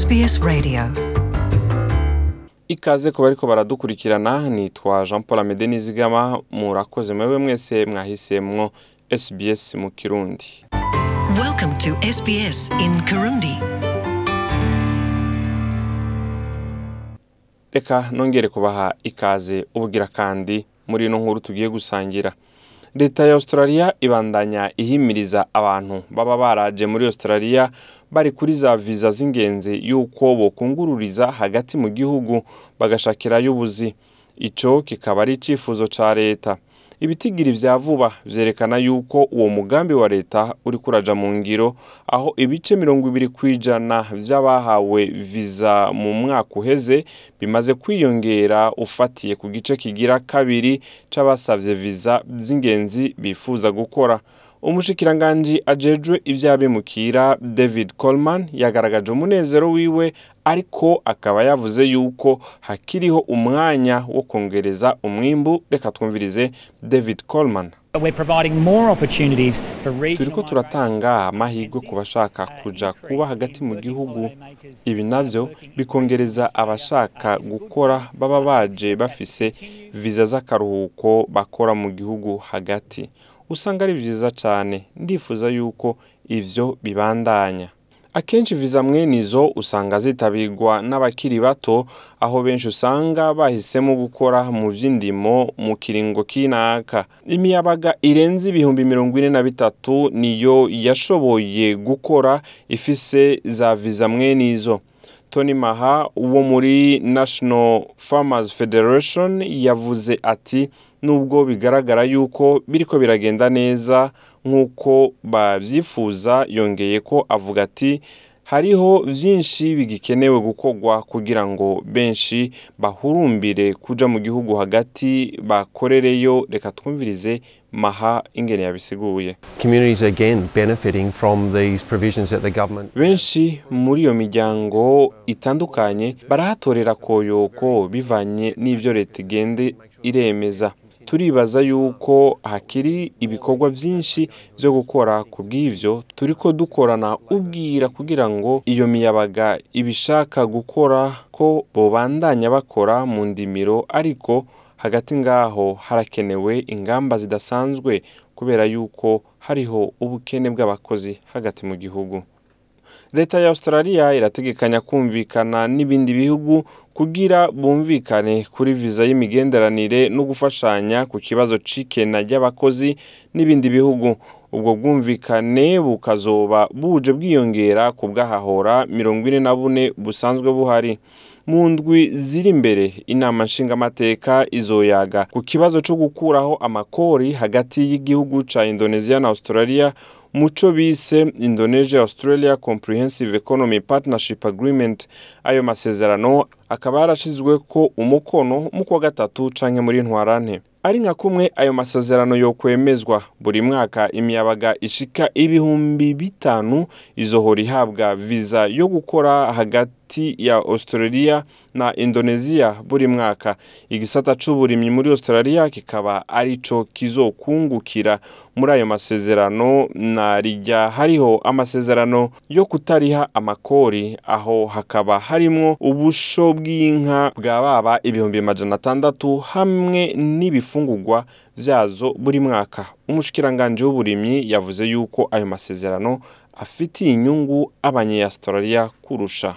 SBS Radio. ikaze ku bariko baradukurikirana nitwa jean paul amede nizigama murakoze mwewe mwese mwahisemwo sbs mu kirundi Welcome to SBS in Kirundi. reka nongere kubaha ikaze ubugira kandi muri ino nkuru tugiye gusangira leta ya australia ibandanya ihimiriza abantu baba baraje muri australia bari kuri za viza z'ingenzi y'uko bokungururiza hagati mu gihugu bagashakirayo ubuzi. Ico kikaba ari icifuzo ca leta. Ibitigiri vya vuba vyerekana yuko uwo mugambi wa leta uri kuraja mu ngiro aho ibice mirongo ibiri kw'ijana vy'abahawe viza mu mwaka uheze bimaze kwiyongera ufatiye ku gice kigira kabiri c'abasavye viza z'ingenzi bifuza gukora. Umushikiranganji ajejwe ivy'abimukira david coleman yagaragaje umunezero wiwe ariko akaba yavuze yuko hakiriho umwanya wo kongereza umwimbu. Reka twumvirize david coleman. Turiko turatanga amahirwe ku bashaka kuja kuba hagati mu gihugu. Ibi navyo bikongereza abashaka gukora baba baje bafise viza z'akaruhuko bakora mu gihugu hagati. Usanga ari vyiza cane. Ndifuza yuko ivyo bibandanya. Akenshi viza mwene izo usanga zitabirwa n'abakiri bato aho benshi usanga bahisemo gukora mu vy'indimo mu kiringo k'inaka. Imiyabaga irenze ibihumbi mirongo ine na bitatu niyo yashoboye gukora ifise za viza mwene izo tony maha wo muri national farmers federation yavuze ati nubwo bigaragara yuko biriko biragenda neza nk'uko bavyifuza yongeye ko avuga ati hariho vyinshi bigikenewe gukorwa kugira ngo benshi bahurumbire kuja mu gihugu hagati bakorereyo. Reka twumvirize maha ingene yabisiguye. Benshi muri iyo miryango itandukanye barahatorera koyoko bivanye n'ivyo leta igenda iremeza. Turibaza yuko hakiri ibikorwa vyinshi vyo gukora ku bw'ivyo turiko dukorana ubwira kugira ngo iyo miyabaga ibishaka gukora ko bobandanya bakora mu ndimiro ariko hagati ngaho harakenewe ingamba zidasanzwe kubera yuko hariho ubukene bw'abakozi hagati mu gihugu. Leta ya australia irategekanya kumvikana n'ibindi bihugu kugira bumvikane kuri viza y'imigenderanire no gufashanya ku kibazo c'ikena ry'abakozi n'ibindi bihugu. Ubwo bwumvikane bukazoba buje bwiyongera ku bw'ahahora mirongo ine na bune busanzwe buhari. Mu ndwi ziri imbere inama nshingamateka izoyaga ku kibazo co gukuraho amakori hagati y'igihugu ca indonesia na australia. Muco bise indonesia australia comprehensive economy partnership agreement ayo masezerano akaba yarashizweko umukono mu kwa gatatu canke muri ntwarante. Ari nka kumwe ayo masezerano yokwemezwa. Buri mwaka imiyabaga ishika ibihumbi bitanu izohora ihabwa viza yo gukora hagati ya australia na indonesia buri mwaka. Igisata c'uburimyi muri australia kikaba arico kizokungukira. Muri ayo masezerano na rijya hariho amasezerano yo kutariha amakori. Aho hakaba harimwo ubusho bw'inka bwa baba ibihumbi majana atandatu hamwe n'ibifungurwa vyazo buri mwaka. Umushikiranganje w'uburimyi yavuze yuko ayo masezerano afitiye inyungu abanyaustralia kurusha.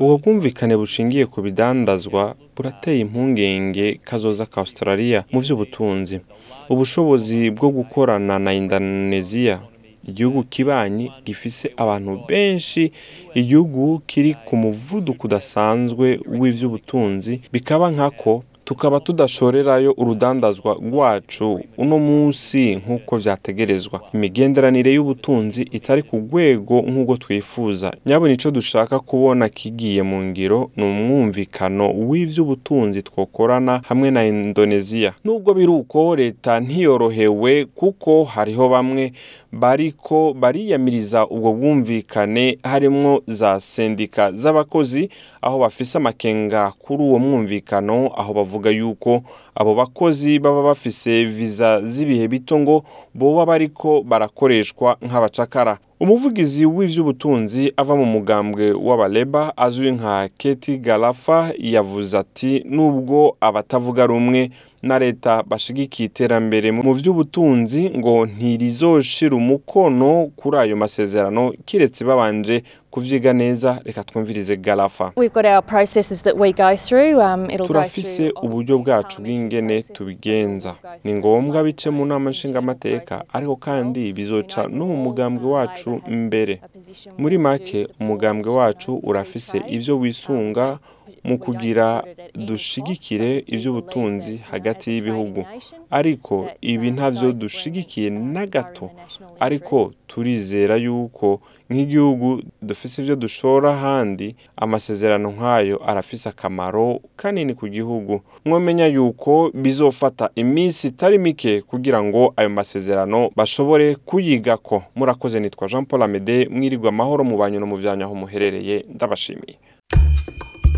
Ubwo bwumvikane bushingiye ku bidandazwa burateye impungenge kazoza ka australia mu vy'ubutunzi. Ubushobozi bwo gukorana na indonesia igihugu kibanyi gifise abantu benshi igihugu kiri ku muvuduko udasanzwe w'ivy'ubutunzi bikaba nkako tukaba tudashorerayo urudandazwa rwacu uno munsi nk'uko vyategerezwa. Imigenderanire y'ubutunzi itari ku rwego nk'ubwo twifuza. Nyabona ico dushaka kubona kigiye mu ngiro ni umwumvikano w'ivy'ubutunzi twokorana hamwe na indonesia. Nubwo biri uko leta ntiyorohewe kuko hariho bamwe bariko bariyamiriza ubwo bwumvikane harimwo za sendika z'abakozi aho bafise amakenga kuri uwo mwumvikano aho bavuga yuko abo bakozi baba bafise viza z'ibihe bito ngo boba bariko barakoreshwa nk'abacakara. Umuvugizi w'ivy'ubutunzi ava mu mugambwe w'abaleba azwi nka keti galafa yavuze ati nubwo abatavuga rumwe na leta bashigikiye iterambere mu vy'ubutunzi ngo ntirizoshira umukono kuri ayo masezerano kiretse babanje kuvyiga neza. Reka twumvirize through. Um, turafise uburyo bwacu bw'ingene tubigenza. Ni ngombwa bice mu nama nshingamateka ariko kandi bizoca no mu mugambwe wacu mbere. muri make umugambwe um, wacu urafise um, wisunga mu kugira dushigikire know, hagati y'ibihugu. Ariko ibi those dushigikiye na gato. Ariko turizera yuko nk'igihugu dufise ivyo dushora ahandi amasezerano nk'ayo arafise akamaro kanini ku gihugu. Mwomenya yuko bizofata iminsi itari mike kugira ngo ayo masezerano bashobore kuyigako. Murakoze nitwa jean paul amede mwirirwa amahoro mu banyu no mu vyanyu aho muherereye. Ndabashimiye.